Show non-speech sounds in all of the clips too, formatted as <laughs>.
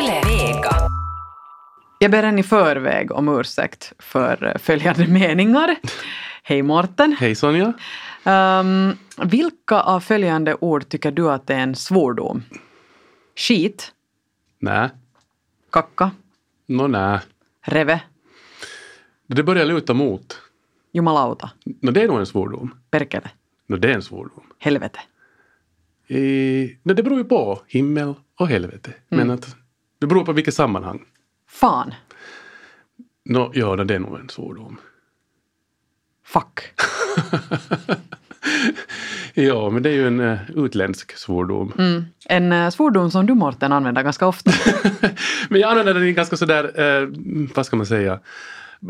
Yle Vega. Jag ber en i förväg om ursäkt för följande <laughs> meningar. Hej Mårten. Hej Sonja. Um, vilka av följande ord tycker du att är en svordom? Skit, Nä. kacka, Nå nä. reve, Det börjar luta mot. jumalauta, Nå det är nog en svordom. perkele, Nå det är en svordom. helvete. I, nå det beror ju på himmel och helvete. Men att det beror på vilket sammanhang. Fan, Nå, ja, det är nog en svordom. fuck, <laughs> Ja, men det är ju en uh, utländsk svordom. mm. En uh, svordom som du Mårten använder ganska ofta. <laughs> Men jag använder den ganska sådär, eh, vad ska man säga,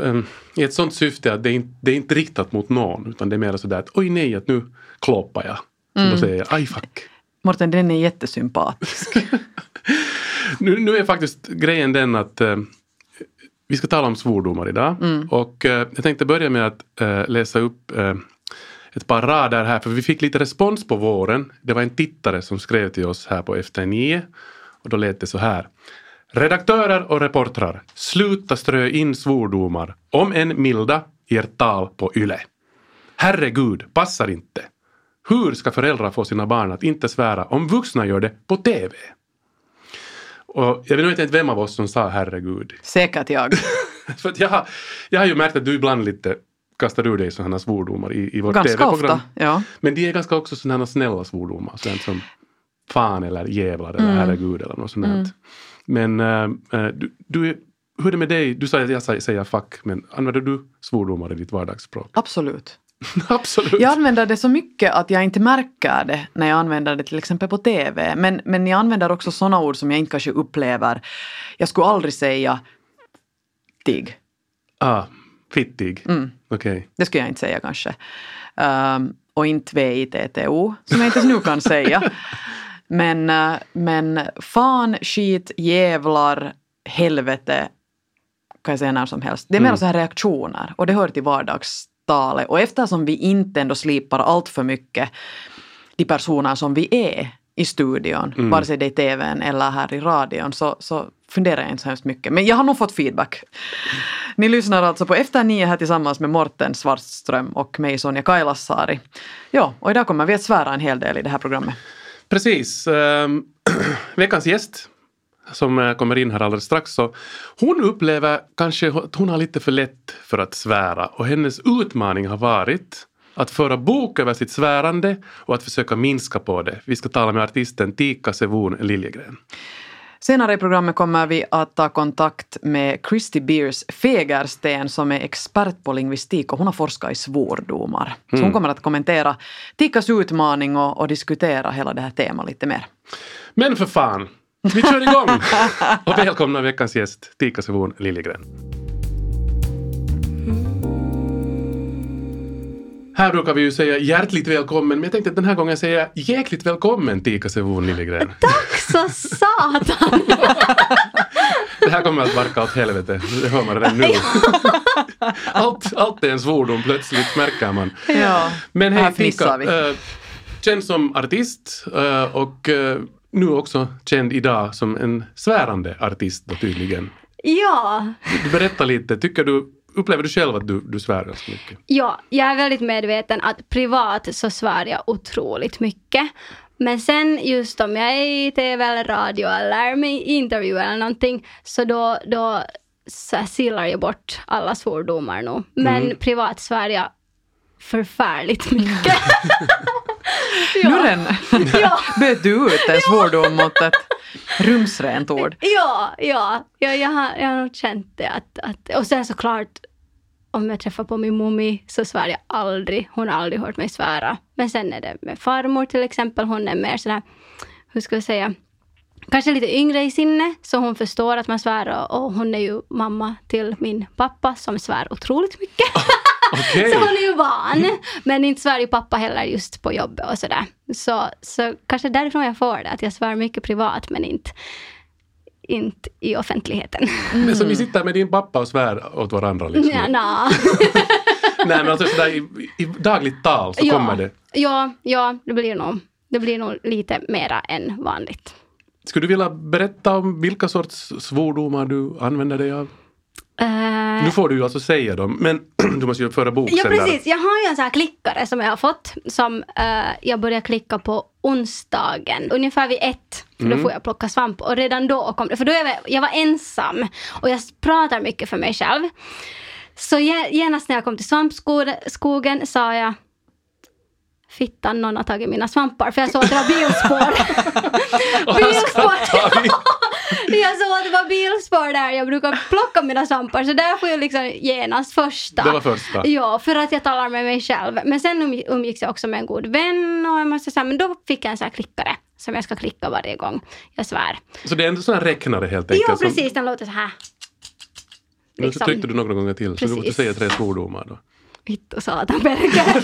eh, i ett sånt syfte att det är, inte, det är inte riktat mot någon utan det är mer sådär att oj nej, att nu kloppar jag. Så då säger jag aj fuck. Mårten, den är jättesympatisk. <laughs> Nu, nu är faktiskt grejen den att eh, vi ska tala om svordomar idag. Och eh, jag tänkte börja med att eh, läsa upp eh, ett par rader här, för vi fick lite respons på våren. Det var en tittare som skrev till oss här på Efter nio. Och då lät det så här. Redaktörer och reportrar, sluta strö in svordomar, om än milda, i ert tal på YLE. Herregud, passar inte. Hur ska föräldrar få sina barn att inte svära om vuxna gör det på TV? Och jag vet inte vem av oss som sa herregud. <laughs> Säkert jag. För jag, har, jag har ju märkt att du ibland lite kastar ur dig sådana svordomar i, i vårt Ganska TV-program. ofta, ja. Men de är ganska också sådana snälla svordomar. Sådant som fan eller jävlar eller herregud eller något sånt. Mm. Men äh, du, du, hur är det med dig? Du sa att jag säger fuck, men använder du svordomar i ditt vardagsspråk? Absolut. <laughs> Absolut. Jag använder det så mycket att jag inte märker det när jag använder det till exempel på TV. Men, men jag använder också sådana ord som jag inte kanske upplever. Jag skulle aldrig säga tig. Ah, fittig. Mm. Okej. Det skulle jag inte säga kanske. Um, och inte VITTO, som jag inte ens nu kan säga. <laughs> Men, uh, men fan, skit, jävlar, helvete kan jag säga när som helst. Det är mer Mm. så här reaktioner och det hör till vardagstalet. Och eftersom vi inte ändå slipar allt för mycket de personer som vi är i studion, Mm. vare sig det är i TVn eller här i radion, så, så funderar jag inte så hemskt mycket. Men jag har nog fått feedback. Ni lyssnar alltså på Efter nio här tillsammans med Morten Svartström och mig Sonja Kailasari. Ja, och idag kommer vi att svära en hel del i det här programmet. Precis. ehm, <clears throat> veckans gäst som eh, kommer in här alldeles strax. Så hon upplever kanske att hon har lite för lätt för att svära och hennes utmaning har varit att föra bok över sitt svärande och att försöka minska på det. Vi ska tala med artisten Tika Sevon Liljegren. Senare i programmet kommer vi att ta kontakt med Christy Beers Fegersten som är expert på lingvistik och hon har forskat i svordomar. Så hon kommer att kommentera Tikas utmaning och, och diskutera hela det här temat lite mer. Men för fan, vi kör igång! och välkomna veckans gäst Tika Sevon Liljegren. Här brukar vi ju säga hjärtligt välkommen, men jag tänkte att den här gången säga jäkligt välkommen Tika Sevon Liljegren. Tack så satan! <laughs> Det här kommer att barka åt helvete, det hör man redan nu. allt, allt är en svordom plötsligt, märker man. Ja, Men hej Tika, äh, känd som artist äh, och äh, nu också känd idag som en svärande artist då tydligen. Ja, Du berättar lite, tycker du, upplever du själv att du, du svär ganska mycket? ja, jag är väldigt medveten att privat så svär jag otroligt mycket. Men sen just om jag är i tv eller radio eller intervju eller någonting så då, då så silar jag bort alla svordomar nog. Men privat svär jag förfärligt mycket. <laughs> Luren, Ja. böt du ut en svordom mot ett rumsrent ord? Ja, ja, ja jag, har, jag har nog känt det. Att, att, och sen såklart, om jag träffar på min mummi så svär jag aldrig. Hon har aldrig hört mig svära. Men sen är det med farmor till exempel. Hon är mer sådär, hur ska jag säga, kanske lite yngre i sinne. Så hon förstår att man svär. Och, och hon är ju mamma till min pappa som svär otroligt mycket. <laughs> Okej! Så hon är ju van. Men inte svär ju pappa heller just på jobbet och sådär. Så, så kanske därifrån jag får det. Att jag svär mycket privat men inte, inte i offentligheten. Men så vi sitter med din pappa och svär åt varandra liksom? Ja, na. <laughs> Nej men alltså sådär i, i dagligt tal så ja, kommer det. Ja, ja, det blir nog, det blir nog lite mera än vanligt. skulle du vilja berätta om vilka sorts svordomar du använder dig av? Eh, Nu får du ju alltså säga dem, men du måste ju föra bok Ja sen där. precis, jag har ju en sån här klickare som jag har fått som eh, jag börjar klicka på onsdagen, ungefär vid ett. För Mm. då får jag plocka svamp och redan då kom det, för då jag, jag var ensam och jag pratar mycket för mig själv. Så ge- genast när jag kom till svampskogen sa jag Fittan, någon har tagit mina svampar. För jag såg att det var <laughs> bilspår. bilspår. <laughs> jag såg att det var bilspår där. Jag brukar plocka mina svampar. Så där får jag liksom genast första. Det var första. Ja, för att jag talar med mig själv. Men sen umg- umgicks jag också med en god vän. Och jag måste säga, men då fick jag en sån här klickare. Som jag ska klicka varje gång jag svär. Så det är en sån här räknare helt enkelt. Ja, som- precis. Den låter så här. Men Liksom. så tryckte du några gånger till, så du måste Precis. säga tre svordomar då. Vittu satan Berger.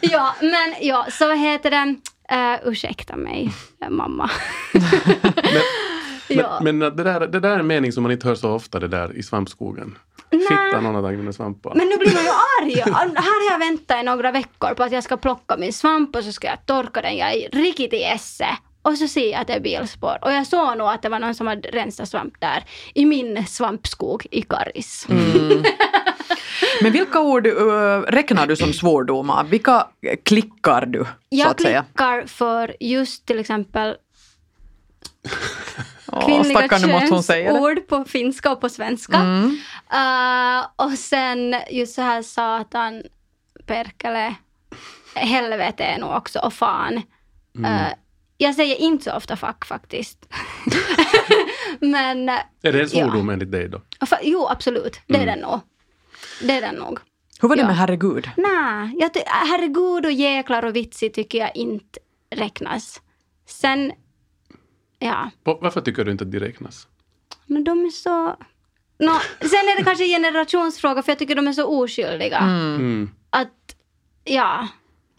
<laughs> ja, men ja, så heter det? Uh, ursäkta mig, mamma. <laughs> ja. Men, men det, där, det där är en mening som man inte hör så ofta, det där i svampskogen. Fitta någon har mina svampar. Men nu blir man ju <laughs> arg. Här har jag väntat i några veckor på att jag ska plocka min svamp och så ska jag torka den. Jag är riktigt i esse. Och så ser jag att det är bilspår. Och jag såg nog att det var någon som hade rensat svamp där. I min svampskog i Karis. Mm. <laughs> Men vilka ord uh, räknar du som svordomar? Vilka klickar du, så Jag att säga? klickar för just till exempel kvinnliga könsord på finska och på svenska. Mm. Uh, och sen just så här satan, perkele, helvete är nog också och fan. Mm. Uh, jag säger inte så ofta fuck faktiskt. <laughs> Men Är det en svordom enligt dig då? jo absolut, det är Mm. den nog. Det är den nog. Hur var det Ja. med herregud? Nej, herregud och jäklar och vitsig tycker jag inte räknas. Sen, ja, Va- Varför tycker du inte att de räknas? men de är så... Nå, sen är det kanske en generationsfråga för jag tycker de är så oskyldiga. Mm. Att, ja.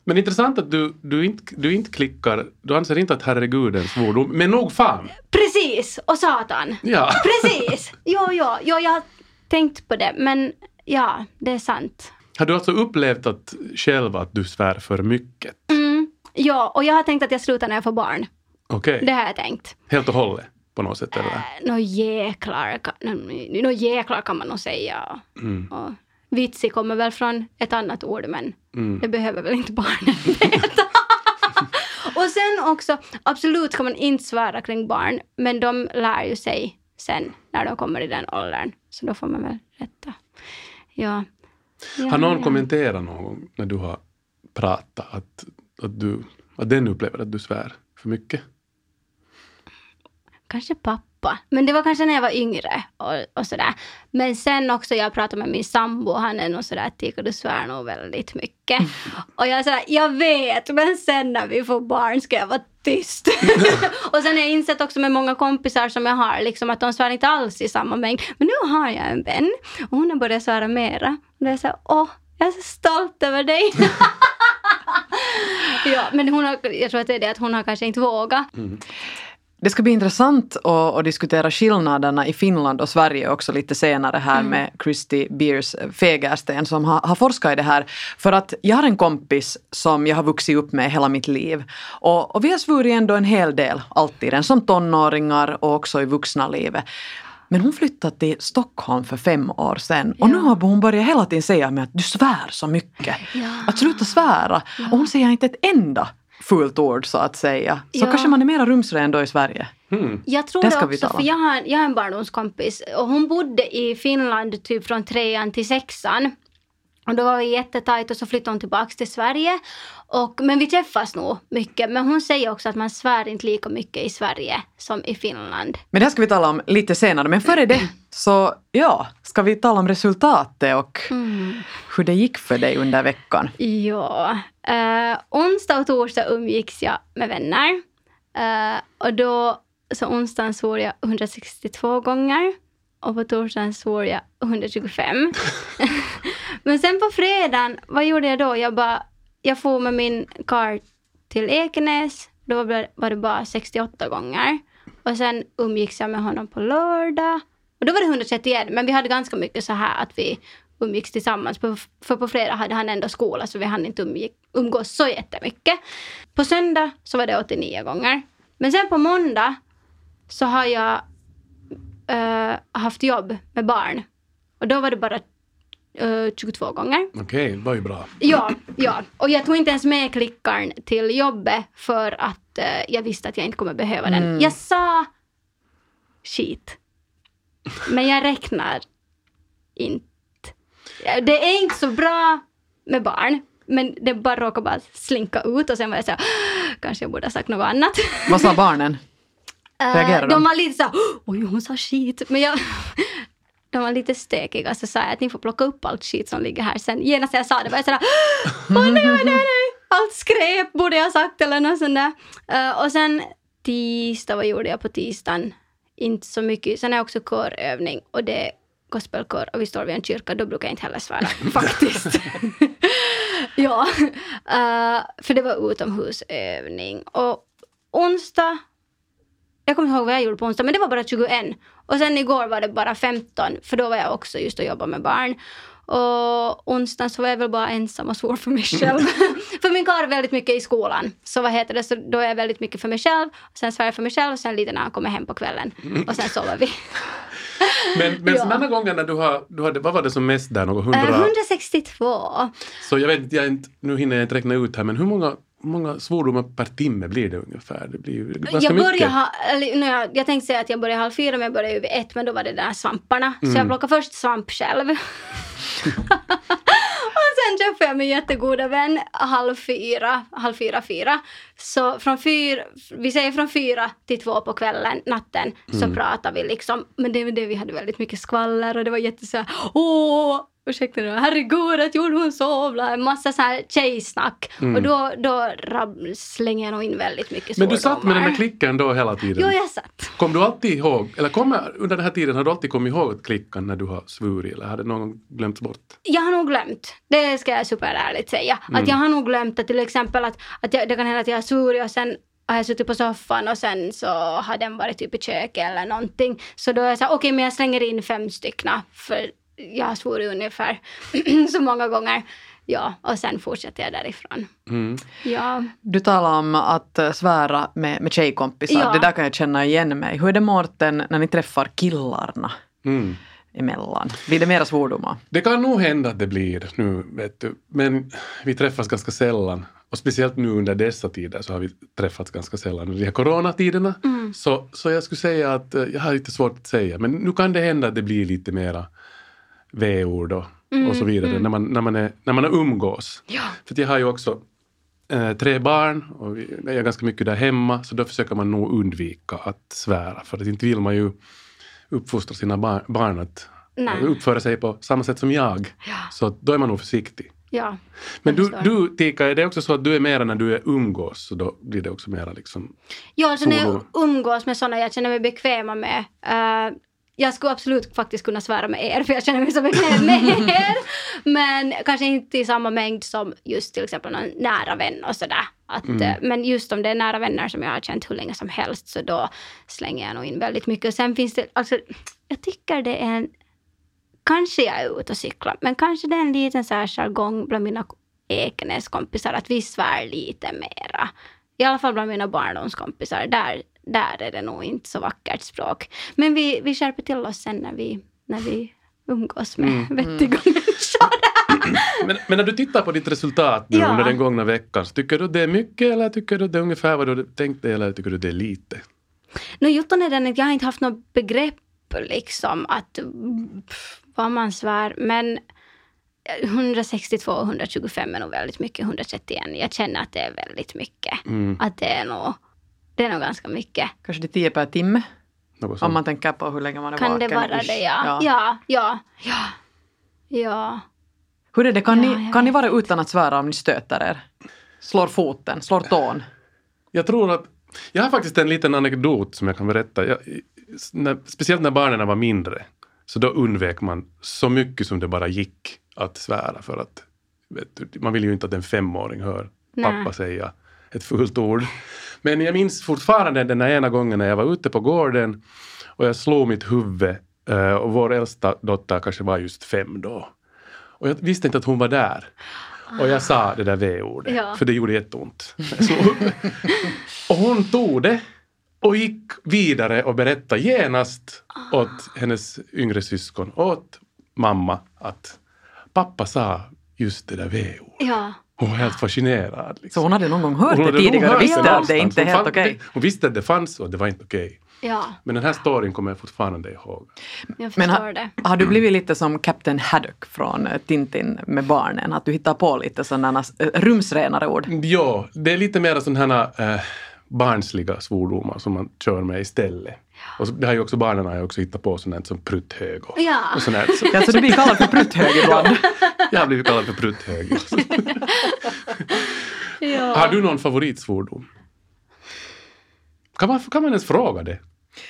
Men intressant att du, du, inte, du inte klickar, du anser inte att herregud är en svordom, men nog fan! Precis! Och satan. Ja. <laughs> Precis! Jo, jo, jo, jag har tänkt på det. Men ja, det är sant. Har du alltså upplevt att själv att du svär för mycket? Mm, ja, och jag har tänkt att jag slutar när jag får barn. Okej, Det har jag tänkt. helt och hållet på något sätt eller? Nå jäklar, kan, nå jäklar kan man nog säga. Mm. Och vitsig kommer väl från ett annat ord, men Mm. det behöver väl inte barnen <laughs> veta. och sen också, absolut ska man inte svära kring barn, men de lär ju sig sen när de kommer i den åldern. Så då får man väl rätta. Ja. ja Har någon ja. kommenterat någon gång när du har pratat att, att, du, att den upplever att du svär för mycket? Kanske pappa. Men det var kanske när jag var yngre och, och sådär. Men sen också jag pratade med min sambo. Han är nog sådär Tika du svär nog väldigt mycket. <laughs> Och jag är sådär, jag vet men sen när vi får barn ska jag vara tyst. <laughs> och sen har jag insett också med många kompisar som jag har liksom att de svär inte alls i samma mängd. Men nu har jag en vän och hon har börjat svära mera. Och det är såhär, åh jag är så stolt över dig. <laughs> ja, men hon har, jag tror att det är det att hon har kanske inte vågat. Det ska bli intressant att, att diskutera skillnaderna i Finland och Sverige också lite senare här med Christy Beers Fegersten som har, har forskat i det här. För att jag har en kompis som jag har vuxit upp med hela mitt liv. Och, och vi har svurit ändå en hel del, alltid, som tonåringar och också i vuxna livet. Men hon flyttade till Stockholm för fem år sedan och nu har hon börjat hela tiden säga mig att du svär så mycket. Att sluta svära. Och hon säger inte ett enda fult ord så att säga. Så Ja. kanske man är mera rumsren ändå i Sverige. Mm. Jag tror Det det, ska vi också, för jag har, jag har en barndomskompis och hon bodde i Finland typ från trean till sexan. Och då var vi jättetajt och så flyttade hon tillbaka till Sverige. Och, men vi träffas nog mycket. Men hon säger också att man svär inte lika mycket i Sverige som i Finland. Men det här ska vi tala om lite senare. Men före det så ja, ska vi tala om resultatet och hur det gick för dig under veckan. Ja. Uh, onsdag och torsdag umgicks jag med vänner. Eh, och då, så onsdagen svor jag 162 gånger. Och på torsdagen svor jag 125. <laughs> Men sen på fredagen, vad gjorde jag då? Jag bara, jag for med min kar till Ekenäs. Då var det- bara 68 gånger. Och sen umgicks jag med honom på lördag. Och då var det 131, men vi hade ganska mycket så här att vi umgicks tillsammans. För på fredag hade han ändå skola så vi hann inte umgick, umgås så jättemycket. På söndag så var det 89 gånger. Men sen på måndag så har jag äh, haft jobb med barn. Och då var det bara eh, 22 gånger. Okej, det var ju bra. Ja, ja. Och jag tog inte ens med klickaren till jobbet för att eh, jag visste att jag inte kommer behöva den. Jag sa skit. Men jag räknar inte. Det är inte så bra med barn. Men det bara råkade bara slinka ut och sen var jag så här, kanske jag borde ha sagt något annat. Vad sa barnen? Eh, Reagerar de? de var lite så här, oj hon sa skit. Men jag, de var lite stökiga så sa jag att ni får plocka upp allt skit som ligger här. Sen genast jag sa det var jag sådär, åh nej, nej, nej, allt skräp borde jag ha sagt eller något sånt där. Eh, och sen tisdag, vad gjorde jag på tisdagen? Inte så mycket. Sen är också körövning och det är gospelkör och vi står vid en kyrka, då brukar jag inte heller svära <laughs> faktiskt. <laughs> ja, eh, för det var utomhusövning. Och onsdag jag kommer inte ihåg vad jag gjorde på onsdag, men det var bara 21. Och sen igår var det bara 15, för då var jag också just och jobbade med barn. Och onsdagen så var jag väl bara ensam och svår för mig <laughs> själv. <laughs> för min karl är väldigt mycket i skolan. Så vad heter det, så då är jag väldigt mycket för mig själv. Och sen svär jag för mig själv och sen lite när han kommer hem på kvällen. Och sen sover vi. <laughs> Men, men Ja. sådana gånger när du har, du hade, vad var det som mest där, något Eh, hundra? 162. Så jag vet jag inte, nu hinner jag inte räkna ut här, men hur många, många svordomar per timme blir det ungefär? Det blir ju ganska Jag började mycket. ha, eller, jag, jag tänkte säga att jag började halv fyra men jag började ju vid ett men då var det där svamparna. Så jag plockade först svamp själv. <laughs> och sen träffade jag min jättegoda vän halv fyra, halv fyra, fyra. Så från fyra, vi säger från fyra till två på kvällen, natten, så pratar vi liksom. Men det var det vi hade väldigt mycket skvaller och det var jätte så åh, ursäkta nu, herregud att gjorde hon så, bla, en massa så här tjejsnack. Och då, då rab- slänger jag nog in väldigt mycket Men du satt med den svordomar. där klicken då hela tiden? Jo, jag satt. Kom du alltid ihåg, eller kommer, under den här tiden har du alltid kommit ihåg klickan när du har svurit eller har det någon gång glömts bort? Jag har nog glömt, det ska jag superärligt säga, att jag har nog glömt att till exempel att, att jag, det kan hända att jag har svurit och sen har jag suttit på soffan och sen så har den varit typ i köket eller någonting. Så då är jag så här, okej men jag slänger in fem stycken för jag har svurit ungefär <clears throat> så många gånger. Ja, och sen fortsätter jag därifrån. Mm. Ja. Du talar om att eh, svära med, med tjejkompisar. Ja. Det där kan jag känna igen mig. Hur är det Mårten när ni träffar killarna Mm. emellan? Blir det mera svordomar? Det kan nog hända att det blir nu, vet du. Men vi träffas ganska sällan. Och speciellt nu under dessa tider så har vi träffats ganska sällan under de här coronatiderna. Så, så jag skulle säga att eh, jag har lite svårt att säga. Men nu kan det hända att det blir lite mera v-ord och, och så vidare när, man, när, man är, när man umgås. Ja. För jag har ju också eh, tre barn och jag är ganska mycket där hemma så då försöker man nog undvika att svära för att inte vill man ju uppfostra sina bar- barn att Nej. uppföra sig på samma sätt som jag. Ja. Så då är man nog försiktig. Ja. Men du, förstår. du Tika, är det också så att du är mera när du är umgås så då blir det också mera liksom Ja, alltså när jag umgås med sådana jag känner mig bekväma med. eh, jag skulle absolut faktiskt kunna svära med er för jag känner mig så bekväm med er. Men kanske inte i samma mängd som just till exempel någon nära vän och sådär. Att, eh, Men just om det är nära vänner som jag har känt hur länge som helst så då slänger jag nog in väldigt mycket. Och sen finns det, alltså jag tycker det är en, kanske jag är ute och cyklar, men kanske det är en liten så här jargong bland mina Ekenäs kompisar att vi svär lite mera. I alla fall bland mina barndomskompisar. Där, där är det nog inte så vackert språk. Men vi, vi skärper till oss sen när vi, när vi umgås med Mm. vettiga människor. <laughs> men, men när du tittar på ditt resultat nu Ja. under den gångna veckan, tycker du det är mycket eller tycker du det är ungefär vad du hade tänkt dig eller tycker du det är lite? No, jutton är den att jag har inte haft något begrepp liksom att pff, vad man svär. Men 162 och 125 är nog väldigt mycket. 131. Jag känner att det är väldigt mycket. Mm. Att det är nog, det är nog ganska mycket. Kanske det är tio per timme? Något Om man tänker på hur länge man är Kan vaken. det vara ish. det? Ja. Ja, ja, ja. Ja. Hur är det, kan, Ja, ni, kan ni vara utan att svära om ni stöter er? Slår foten, slår tån? Jag tror att jag har faktiskt en liten anekdot som jag kan berätta. Jag, när, speciellt när barnen var mindre så då undvek man så mycket som det bara gick att svära för att vet du, man vill ju inte att en femåring hör Nej. pappa säga ett fult ord. Men jag minns fortfarande den ena gången när jag var ute på gården och jag slog mitt huvud eh, och vår äldsta dotter kanske var just fem då. Och jag visste inte att hon var där. Och jag sa det där v-ordet, Ja. för det gjorde jätteont. Och hon tog det och gick vidare och berättade genast åt hennes yngre syskon, åt mamma, att pappa sa just det där V-ordet. Ja. Hon var helt fascinerad. Liksom. Så hon hade någon gång hört det tidigare och visste att det inte är helt okej. Hon visste att det fanns och det var inte okej. Ja, Men den här storyn kommer jag fortfarande ihåg. jag Men förstår ha, det. har du blivit lite som Captain Haddock från eh, Tintin med barnen? Att du hittar på lite sådana eh, rumsrenare ord? Ja, det är lite mer sådana här eh, barnsliga svordomar som man kör med istället. Och så, det har ju också barnen har ju också hittat på sånt som prutthög och, Ja. och sånt. Så, Ja, så du blir kallad för prutthög ibland? <laughs> jag har blivit kallad för prutthög. <laughs> Ja. Har du någon favoritsvordom? Kan man, kan man ens fråga det?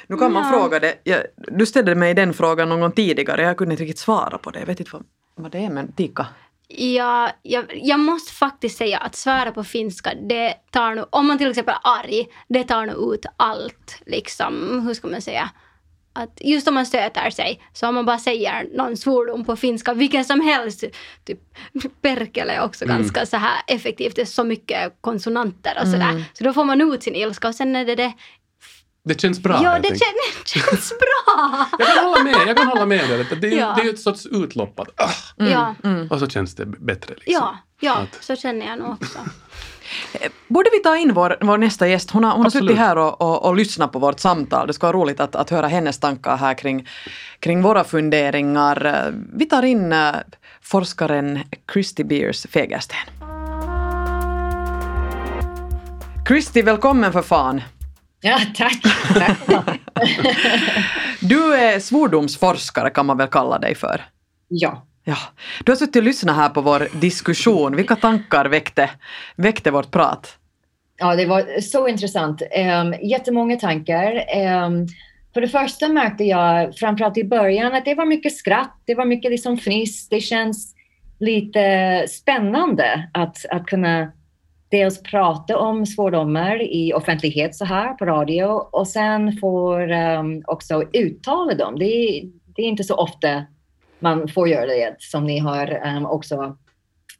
Nu kan man Ja. fråga det. Jag, du ställde mig den frågan någon gång tidigare. Jag kunde inte riktigt svara på det. Jag vet inte vad, vad det är, men Tika. Ja, jag, jag måste faktiskt säga att svära på finska, det tar nu, om man till exempel är arg, det tar nu ut allt. Liksom, hur ska man säga? Att just om man stöter sig, så om man bara säger någon svordom på finska, vilken som helst, typ perkele är också ganska så här effektivt, det är så mycket konsonanter och sådär. Så då får man ut sin ilska och sen är det det. Det känns bra. ja, det känns, <laughs> känns bra! Jag kan hålla med, jag kan hålla med dig. Det, det, är Ja. det är ett sorts utlopp att, ah, Ja, och så känns det bättre. Liksom. ja, ja, Att- så känner jag nog också. Borde vi ta in vår, vår nästa gäst? Hon har, hon har suttit här och, och, och lyssnat på vårt samtal. Det ska vara roligt att, att höra hennes tankar här kring, kring våra funderingar. Vi tar in eh, forskaren Christy Beers Fegersten. Christy, välkommen för fan! Ja, tack. tack. <laughs> Du är svordomsforskare kan man väl kalla dig för? ja. Ja. Du har suttit och lyssnat här på vår diskussion. Vilka tankar väckte, väckte vårt prat? ja, det var så intressant. Um, jättemånga tankar. Um, för det första märkte jag, framförallt i början, att det var mycket skratt, det var mycket liksom fniss. Det känns lite spännande att, att kunna dels prata om svordomar i offentlighet så här på radio och sen får um, också uttala dem. Det, är- det är inte så ofta man får göra det som ni har um, också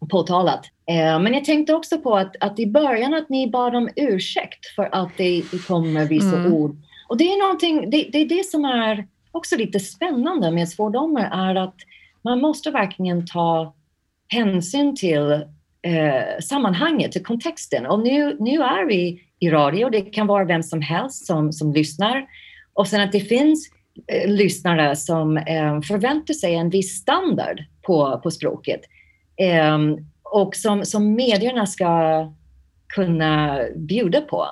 påtalat. Eh, men jag tänkte också på att, att i början att ni bad om ursäkt för att det, det kommer vissa Mm. ord. Och det är någonting, det, det är det som är också lite spännande med svordomar är att man måste verkligen ta hänsyn till eh, sammanhanget, kontexten. Och nu, nu är vi i radio, det kan vara vem som helst som, som lyssnar. Och sen att det finns eh, lyssnare som eh, förväntar sig en viss standard på, på språket. Ehm, och som, som medierna ska kunna bjuda på.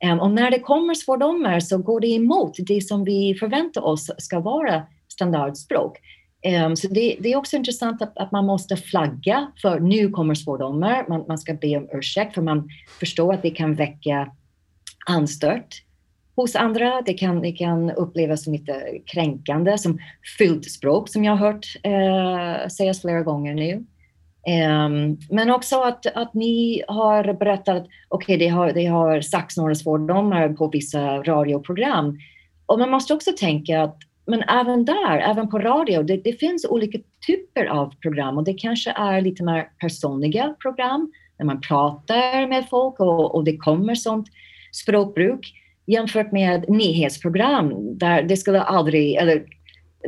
Ehm, och när det kommer svordomar så går det emot det som vi förväntar oss ska vara standardspråk. Ehm, så det, det är också intressant att, att man måste flagga för nu kommer svordomar. Man, man ska be om ursäkt för man förstår att det kan väcka anstört hos andra. Det kan, det kan upplevas som lite kränkande, som fyllt språk som jag har hört eh, sägas flera gånger nu. Um, men också att, att ni har berättat att okej, det, har, det har sagts några svordomar på vissa radioprogram. Och man måste också tänka att men även där, även på radio, det, det finns olika typer av program och det kanske är lite mer personliga program när man pratar med folk och, och det kommer sånt språkbruk jämfört med nyhetsprogram där det skulle aldrig, eller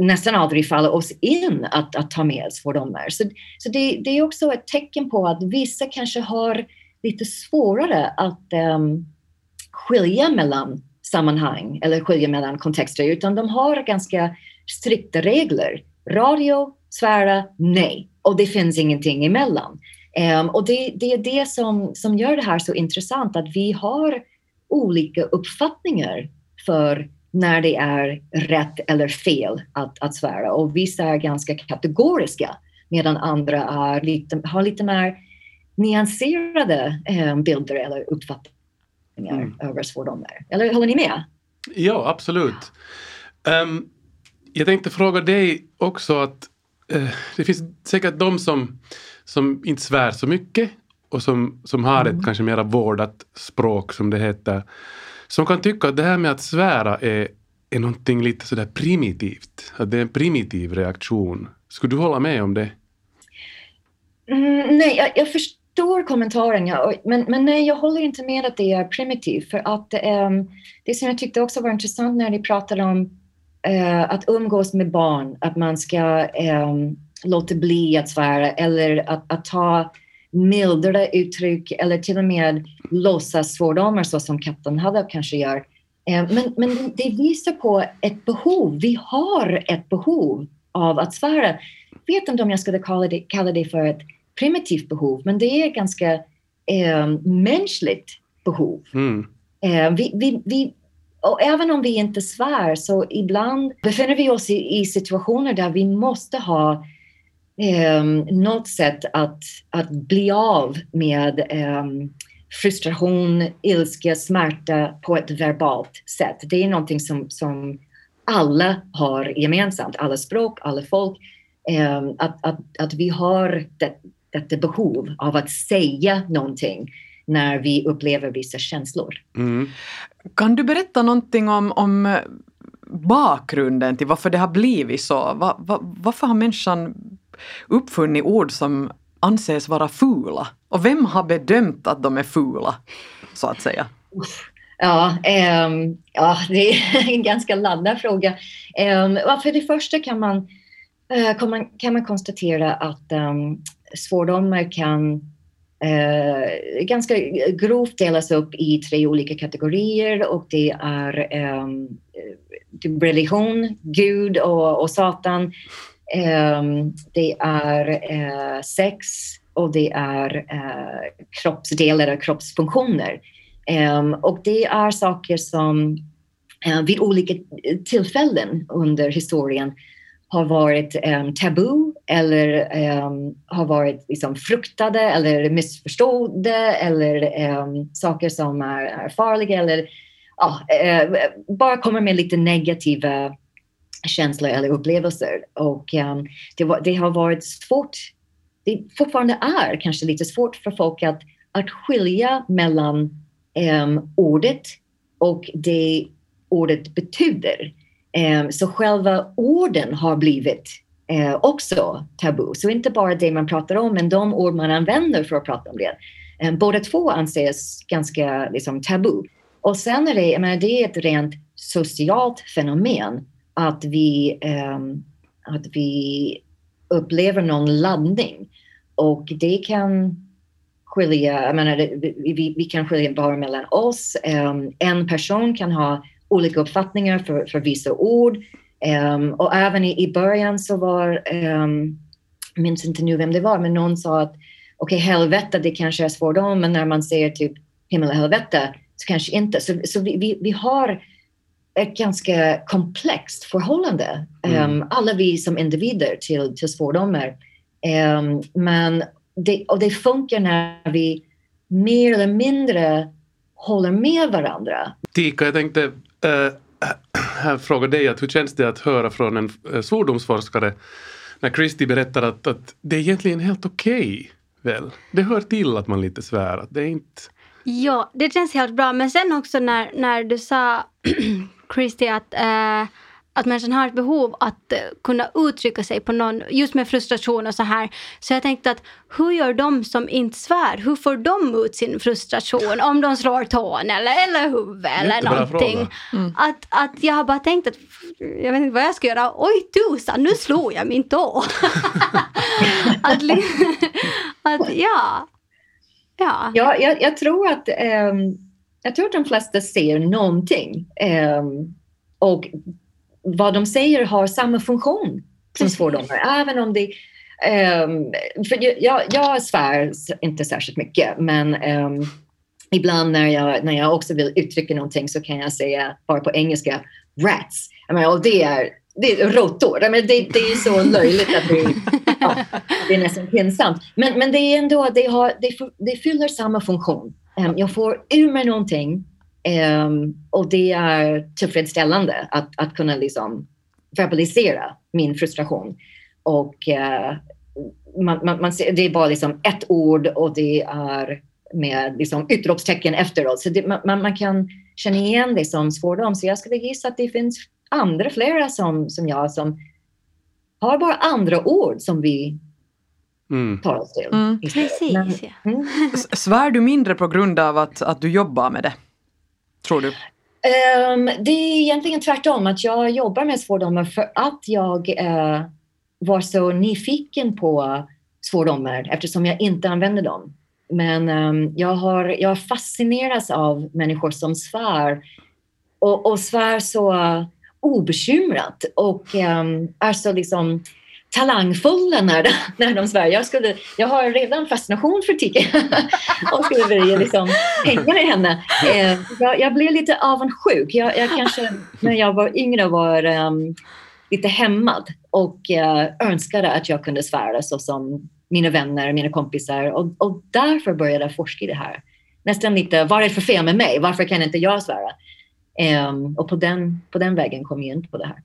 nästan aldrig falla oss in att, att ta med svordomar. Så, så det, det är också ett tecken på att vissa kanske har lite svårare att um, skilja mellan sammanhang eller skilja mellan kontexter, utan de har ganska strikta regler. Radio, svära, nej. Och det finns ingenting emellan. Um, och det, det är det som, som gör det här så intressant, att vi har olika uppfattningar för när det är rätt eller fel att, att svära. Och vissa är ganska kategoriska medan andra är lite, har lite mer nyanserade eh, bilder eller uppfattningar Mm. över svordomar. Eller håller ni med? Ja, absolut. Ehm, jag tänkte fråga dig också att eh, det finns säkert de som, som inte svär så mycket och som, som har ett kanske mera vårdat språk som det heter. Som kan tycka att det här med att svära är, är någonting lite sådär primitivt. Att det är en primitiv reaktion. Skulle du hålla med om det? Mm, nej, jag, jag, först, förstår kommentaren, ja, men, men nej, jag håller inte med att det är primitivt. För att um, det som jag tyckte också var intressant när ni pratade om uh, att umgås med barn, att man ska um, låta bli att svära eller att, att ta mildare uttryck eller till och med låtsas svordomar så som katten hade kanske gör. Ehm, men, men det visar på ett behov. Vi har ett behov av att svära. Jag vet inte om jag skulle kalla det, kalla det för ett primitivt behov, men det är ganska eh, mänskligt behov. Mm. Eh, vi, vi, vi, och även om vi inte svär så ibland befinner vi oss i, i situationer där vi måste ha eh, något sätt att, att bli av med eh, frustration, ilska, smärta på ett verbalt sätt. Det är någonting som, som alla har gemensamt, alla språk, alla folk. Eh, att, att, att vi har det, detta behov av att säga någonting när vi upplever vissa känslor. Mm. Kan du berätta någonting om, om bakgrunden till varför det har blivit så? Var, var, varför har människan uppfunnit ord som anses vara fula? Och vem har bedömt att de är fula, så att säga? Ja, um, ja det är <laughs> en ganska laddad fråga. Um, för det första kan man, uh, kan man, kan man konstatera att um, svordomar kan eh, ganska grovt delas upp i tre olika kategorier och det är eh, religion, Gud och, och Satan. Eh, det är eh, sex och det är eh, kroppsdelar och kroppsfunktioner. Eh, och det är saker som eh, vid olika tillfällen under historien har varit ehm, tabu eller um, har varit liksom, fruktade eller missförstådda eller um, saker som är, är farliga eller ja, uh, bara kommer med lite negativa känslor eller upplevelser. Och ehm, det, var, det, har varit svårt, det fortfarande är kanske lite svårt för folk att, att skilja mellan ordet och det ordet betyder. Så själva orden har blivit eh, också tabu. Så inte bara det man pratar om, men de ord man använder för att prata om det. Eh, båda två anses ganska liksom, tabu. Och sen är det, jag menar, det är ett rent socialt fenomen att vi, ehm, att vi upplever någon laddning. Och det kan skilja, jag menar, vi, vi kan skilja bara mellan oss. Ehm, en person kan ha olika uppfattningar för, för vissa ord. Um, och även i, i början så var, um, jag minns inte nu vem det var, men någon sa att okej, okay, helvete, det kanske är svordom, men när man säger typ himmel och helvete så kanske inte. Så, så vi, vi, vi har ett ganska komplext förhållande, mm. um, alla vi som individer till, till svordomar. Um, men det, och det funkar när vi mer eller mindre håller med varandra. Tika, jag tänkte äh, här fråga dig att hur känns det att höra från en eh, svordomsforskare när Christie berättar att, att det är egentligen helt okej, okay, väl? Det hör till att man lite svär, att det är inte... Ja, det känns helt bra. Men sen också när, när du sa, <clears throat> Christie, att äh, att människan har ett behov att uh, kunna uttrycka sig på någon, just med frustration och så här. Så jag tänkte att hur gör de som inte svär? Hur får de ut sin frustration? Om de slår tån eller, eller huvudet eller någonting. Mm. Att, att jag har bara tänkt att jag vet inte vad jag ska göra. Oj tusan, nu slog jag min tå. <laughs> att, <laughs> att, ja. Ja, ja jag, jag tror att um, jag tror att de flesta ser någonting. Um, och vad de säger har samma funktion som svordomar. Även om det... Um, för jag, jag svär inte särskilt mycket, men um, ibland när jag, när jag också vill uttrycka någonting så kan jag säga bara på engelska rats. Jag menar, och det är, det är råttor. det, det är så <laughs> löjligt att det, ja, det är nästan pinsamt. Men, men det är ändå, det, har, det, det fyller samma funktion. Um, jag får ur mig någonting Um, och det är tillfredsställande att, att kunna liksom verbalisera min frustration. Och uh, man, man, man, det är bara liksom ett ord och det är med liksom utropstecken efteråt. Så det, man, man, kan känna igen det som svordom. Så jag skulle gissa att det finns andra, flera som, som jag, som har bara andra ord som vi Mm. tar oss till. Mm. Men- Precis, ja. Mm. Svär du mindre på grund av att, att du jobbar med det? Tror du? Um, det är egentligen tvärtom, att jag jobbar med svordomar för att jag uh, var så nyfiken på svordomar eftersom jag inte använder dem. Men um, jag, har, jag fascineras av människor som svär och, och svär så obekymrat och um, är så liksom talangfulla när de, <laughs> när de svär. Jag, skulle, jag har redan fascination för Tiki <laughs> och skulle vilja liksom hänga med henne. Eh, jag, jag blev lite avundsjuk. Jag, jag kanske när jag var yngre var um, lite hämmad och eh, önskade att jag kunde svära så som mina vänner, mina kompisar och, och därför började jag forska i det här. Nästan lite, vad är det för fel med mig? Varför kan inte jag svära? Ehm, och på den, på den vägen kom jag in på det här.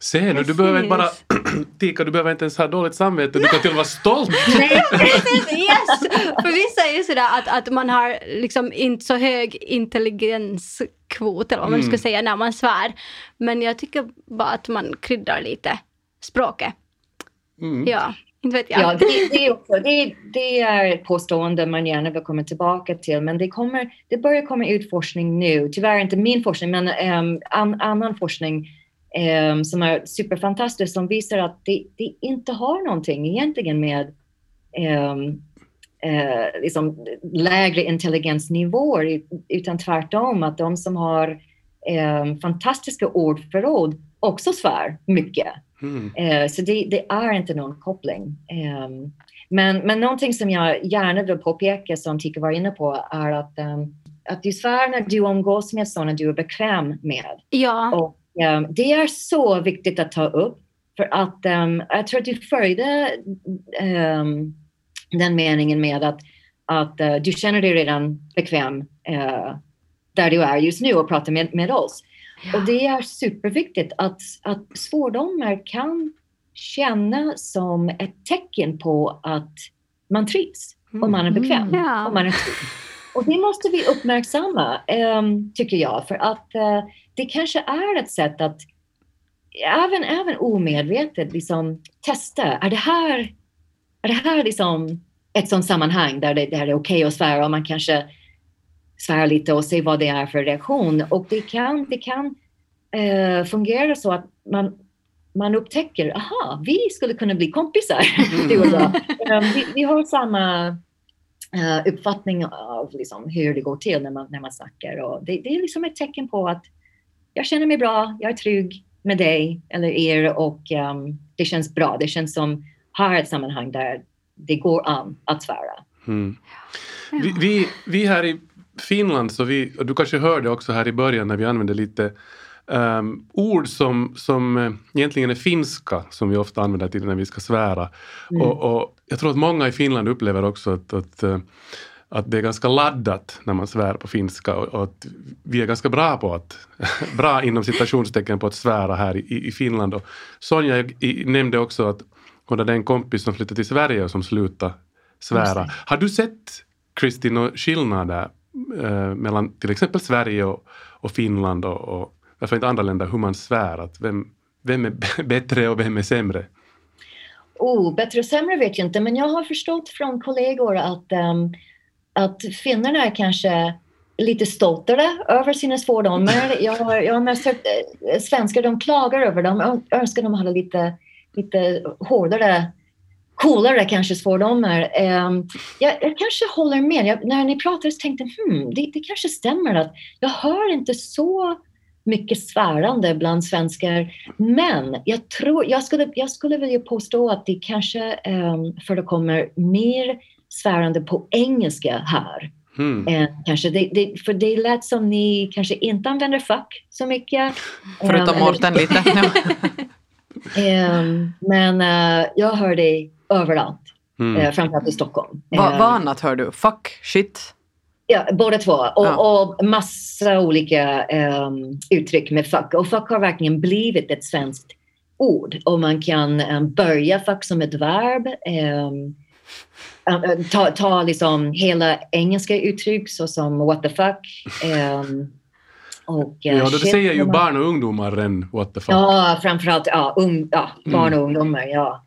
Ser du, du behöver inte bara... <clears throat> Tika, du behöver inte ens ha dåligt samvete. Du kan till och med vara stolt. <laughs> Nej, yes! För vissa är ju sådär att, att man har liksom inte så hög intelligenskvot eller vad man ska Mm. säga när man svär. Men jag tycker bara att man kryddar lite språket. Mm. Ja, inte vet jag. Ja, det, det, är också, det, det är ett påstående man gärna vill komma tillbaka till. Men det, kommer, det börjar komma ut forskning nu. Tyvärr inte min forskning, men um, an, annan forskning um, som är superfantastisk som visar att det, det inte har någonting egentligen med um, eh, liksom lägre intelligensnivåer utan tvärtom att de som har um, fantastiska ordförråd också svär mycket. Mm. Eh, så det, det är inte någon koppling. Ehm, men, men någonting som jag gärna vill påpeka som Tika var inne på är att, ehm, att du svär när du umgås med sådana du är bekväm med. Ja, Och ehm, det är så viktigt att ta upp för att ehm, jag tror att du följde ehm, den meningen med att, att eh, du känner dig redan bekväm eh, där du är just nu och pratar med, med oss. Och det är superviktigt att, att svordomar kan känna som ett tecken på att man trivs och man är bekväm. Mm. Ja. Och, man är trygg. Och det måste vi uppmärksamma, ehm, tycker jag, för att eh, det kanske är ett sätt att även, även omedvetet liksom, testa, är det här, är det här liksom ett sånt sammanhang där det, där det är okej att svära och man kanske svär lite och se vad det är för reaktion. Och det kan, det kan eh, fungera så att man, man upptäcker, aha, vi skulle kunna bli kompisar, du och jag. Vi, vi har samma eh, uppfattning av liksom, hur det går till när man, när man snackar. Och det, det är liksom ett tecken på att jag känner mig bra, jag är trygg med dig eller er och ehm, det känns bra. Det känns som här är ett sammanhang där det går an att svära. Mm. Vi, vi, vi här i Finland, så vi, och du kanske hörde också här i början när vi använde lite ehm, ord som, som eh, egentligen är finska, som vi ofta använder till när vi ska svära. Mm. Och, och jag tror att många i Finland upplever också att, att, eh, att det är ganska laddat när man svär på finska och, och att vi är ganska bra på att, <laughs> bra inom citationstecken på att svära här i, i Finland. Och Sonja i, nämnde också att hon hade en kompis som flyttade till Sverige och som slutade svära. Har du sett, Kristin, några skillnader eh, mellan till exempel Sverige och, och Finland och, och varför inte andra länder, hur man svär? Att vem, vem är <laughs> bättre och vem är sämre? Oh, bättre och sämre vet jag inte, men jag har förstått från kollegor att, ehm, att finnarna är kanske lite stoltare över sina svordomar. <laughs> Jag har, jag har mest hört eh, svenskar, de klagar över dem. Jag önskar de hade lite, lite hårdare, coolare kanske svordomar. Um, jag, jag kanske håller med. Jag, när ni pratade så tänkte jag, hmm, det, det kanske stämmer att jag hör inte så mycket svärande bland svenskar. Men jag, tror, jag, skulle, jag skulle vilja påstå att det kanske um, förekommer mer svärande på engelska här. Mm. än kanske det, det, för det lät som ni kanske inte använder fuck så mycket. <laughs> Förutom Ehm, Mårten lite. <laughs> Ehm, men eh, jag hör det överallt, Mm. eh, framförallt i Stockholm. Va, vad annat hör du? Fuck, shit? Ja, båda två. Och, Ja. och massa olika ehm, uttryck med fuck. Och fuck har verkligen blivit ett svenskt ord. Och man kan ehm, börja fuck som ett verb. eh, ta, ta liksom hela engelska uttryck såsom what the fuck. och, eh, Ja, det shit säger ju man- barn och ungdomar än what the fuck. Ja, framförallt ja, ung, ja, barn och ungdomar. Ja.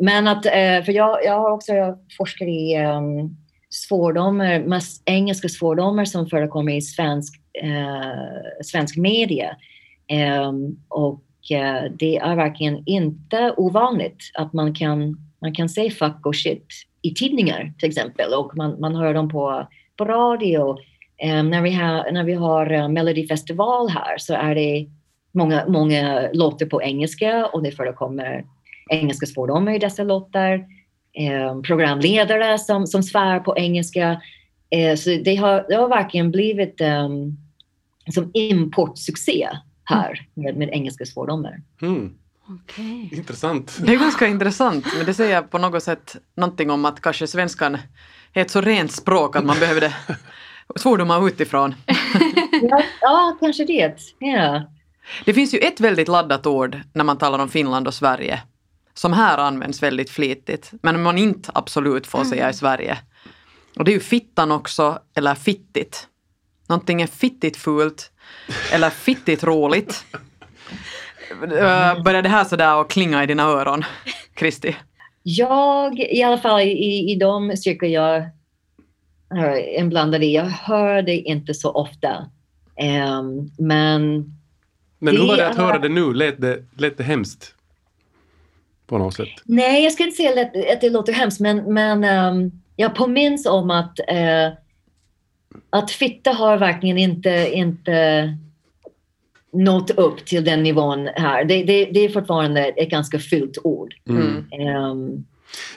Men att, eh, för jag, jag har också jag forskar i um, svordomar, engelska svordomar som förekommer i svensk, eh, svensk media. Eh, och eh, det är verkligen inte ovanligt att man kan, man kan säga fuck och shit i tidningar till exempel och man, man hör dem på, på radio. Ehm, när, vi ha, när vi har eh, Melodifestival här så är det många, många låtar på engelska och det förekommer engelska svordomar i dessa låtar. Eh, programledare som, som svär på engelska. Eh, så det har, det har verkligen blivit um, som importsuccé här med, med engelska svordomar. Mm. Okej. Intressant. Det är ganska intressant, men det säger på något sätt någonting om att kanske svenskan är ett så rent språk att man behövde <laughs> svordomar utifrån. ja, ja, kanske det. Ja. Det finns ju ett väldigt laddat ord när man talar om Finland och Sverige som här används väldigt flitigt, men man inte absolut får säga i Sverige. Och det är ju fittan också, eller fittigt. Någonting är fittigt fult eller fittigt roligt. Uh, <laughs> börjar det här sådär att klinga i dina öron, Kristi? Jag, i alla fall i, i de cirklar jag är inblandad i, jag hör det inte så ofta. Um, men Men hur var det att höra det nu? Lät det, lät det hemskt? På något sätt. Nej, jag ska inte säga att, att det låter hemskt, men, men ehm, jag påminns om att, eh, att fitta har verkligen inte, inte nått upp till den nivån här. Det, det, det är fortfarande ett ganska fult ord. Mm.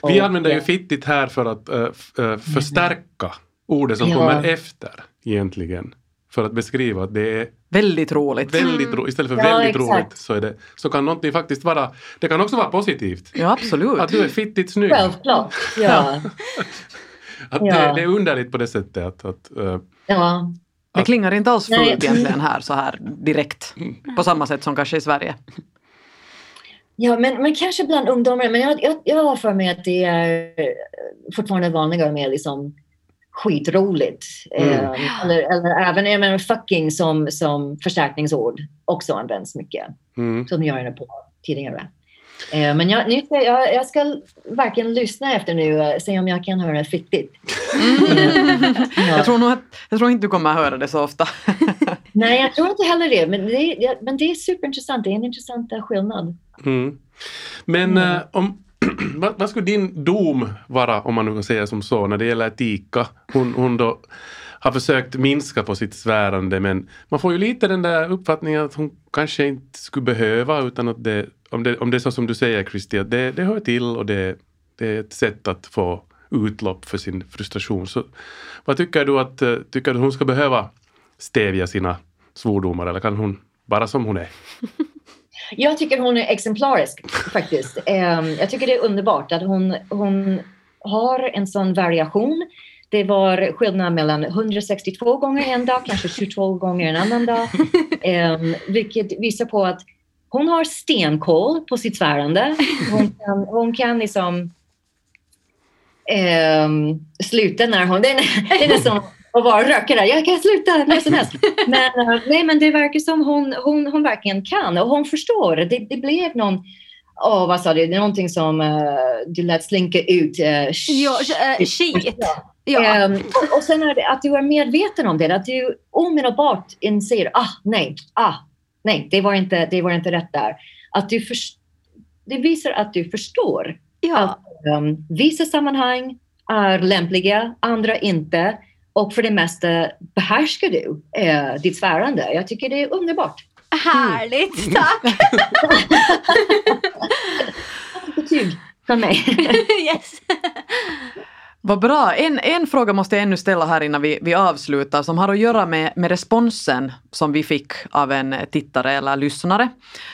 Vi och, använder ju fittigt här för att f- äh, förstärka ordet som Ja. kommer efter egentligen. För att beskriva att det är Väldigt roligt. väldigt roligt. Istället för Ja, väldigt exakt. roligt så, är det, så kan någonting faktiskt vara, det kan också vara positivt. Ja, absolut. Att du är fittigt snygg. Självklart, ja. <laughs> Att Ja. det, det är underligt på det sättet att, att äh, ja. Det klingar inte alls fult egentligen här så här direkt. På samma sätt som kanske i Sverige. Ja, men, men kanske bland ungdomar. Men jag, jag, jag har för mig att det är fortfarande vanligare med liksom skitroligt. Mm. Eh, eller, eller även jag menar, fucking som, som förstärkningsord också används mycket. mm. Som jag gjorde på tidigare. Eh, men jag, nu, ska jag, jag ska verkligen lyssna efter nu och se om jag kan höra fittigt. <laughs> Jag tror, nog att, jag tror inte du kommer att höra det så ofta. <laughs> Nej, jag tror inte heller det. Men det, det, men det är superintressant. Det är en intressant eh, skillnad. Mm. Men Mm. äh, om, <clears throat> vad, vad skulle din dom vara, om man nu kan säga som så, när det gäller Tika? Hon, hon då har försökt minska på sitt svärande men man får ju lite den där uppfattningen att hon kanske inte skulle behöva utan att det, om det, om det är så som du säger Kristi, att det, det hör till och det, det är ett sätt att få utlopp för sin frustration. Så vad tycker du att, eh, tycker du hon ska behöva stävja sina svordomar eller kan hon bara som hon är? <laughs> Jag tycker hon är exemplarisk faktiskt. <laughs> Ehm, jag tycker det är underbart att hon, hon har en sån variation. Det var skillnad mellan 162 gånger en dag, kanske 22 gånger en annan dag. <laughs> Ehm, vilket visar på att hon har stenkoll på sitt svärande. Hon kan, hon kan liksom ehm, sluta när hon... Det är, det är nästan att vara rökare. Jag kan sluta när som helst. <laughs> Men, eh, nej, men det verkar som hon, hon, hon verkligen kan och hon förstår. Det, det blev någon... Åh, vad sa du? Det är någonting som eh, du lät slinka ut. Uh, Ja, äh, skit. Ja. Ehm, och, och sen är det att du är medveten om det, att du omedelbart inser, ah nej, ah nej, det var inte, det var inte rätt där. Att du det visar att du förstår ja. att um, vissa sammanhang är lämpliga, andra inte. Och för det mesta behärskar du eh, ditt svärande. Jag tycker det är underbart. Härligt, tack! <laughs> Betyg från mig. <laughs> yes. Vad bra. En, en fråga måste jag ännu ställa här innan vi, vi avslutar som har att göra med, med responsen som vi fick av en tittare eller lyssnare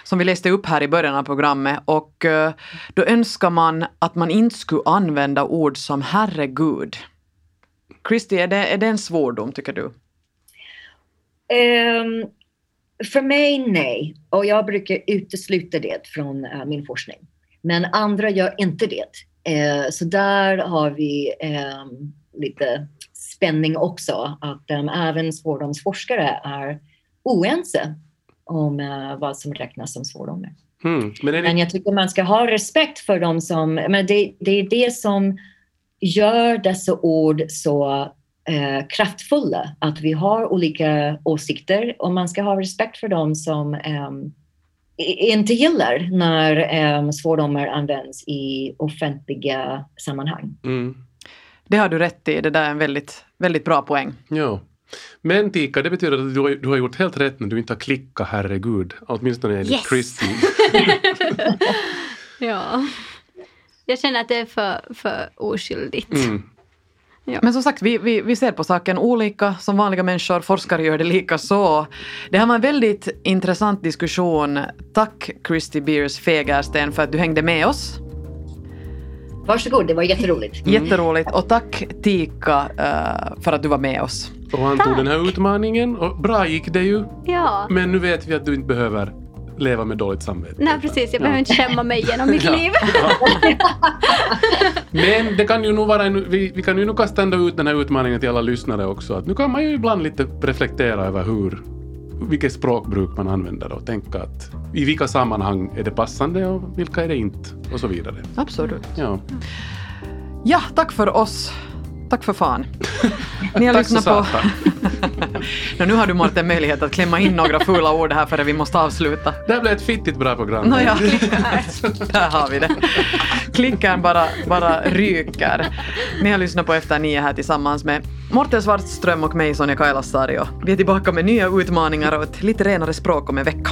som vi läste upp här i början av programmet och eh, då önskar man att man inte skulle använda ord som herregud. Kristi, är det, är det en svordom tycker du? Ehm, för mig, nej. Och jag brukar utesluta det från eh, min forskning. Men andra gör inte det. Eh, så där har vi ehm, lite spänning också. Att um, även svordomsforskare är oense om eh, vad som räknas som svordomar. Mm. Men, det, Men jag tycker man ska ha respekt för dem som... Men det, det är det som gör dessa ord så eh, kraftfulla. Att vi har olika åsikter och man ska ha respekt för dem som i- inte gillar när um, svordomar används i offentliga sammanhang. mm. Det har du rätt i, det där är en väldigt, väldigt bra poäng. Ja. Men Tika, det betyder att du har, du har gjort helt rätt när du inte har klickat herregud. Åtminstone enligt Yes. Christy. <laughs> <laughs> Ja. Jag känner att det är för, för oskyldigt. Mm. Men som sagt, vi, vi, vi ser på saken olika som vanliga människor. Forskare gör det lika så. Det här var en väldigt intressant diskussion. Tack Christy Beers Fegersten för att du hängde med oss. Varsågod, det var jätteroligt. <laughs> Jätteroligt. Och tack Tika eh, för att du var med oss. Och han tog den här utmaningen och bra gick det ju. Ja. Men nu vet vi att du inte behöver leva med dåligt samvete. Nej precis, jag behöver inte skämma mig genom mitt <laughs> liv. Men det kan ju nog vara en, vi, vi kan ju nog kasta ändå ut den här utmaningen till alla lyssnare också. Att nu kan man ju ibland lite reflektera över hur, vilket språkbruk man använder och tänka att i vilka sammanhang är det passande och vilka är det inte och så vidare. Absolut. Ja. Ja, tack för oss. Tack för fan. <laughs> Ni har lyssnat på... <laughs> Nå, nu har du Mårten möjlighet att klämma in några fula ord här före vi måste avsluta. Det här blev ett fittigt bra program. Nåja, <laughs> där har vi det. Klickaren bara, bara ryker. Ni har lyssnat på Efter nio här tillsammans med Morten Svartström och mig Sonja Kailasari. Vi är tillbaka med nya utmaningar och ett lite renare språk om en vecka.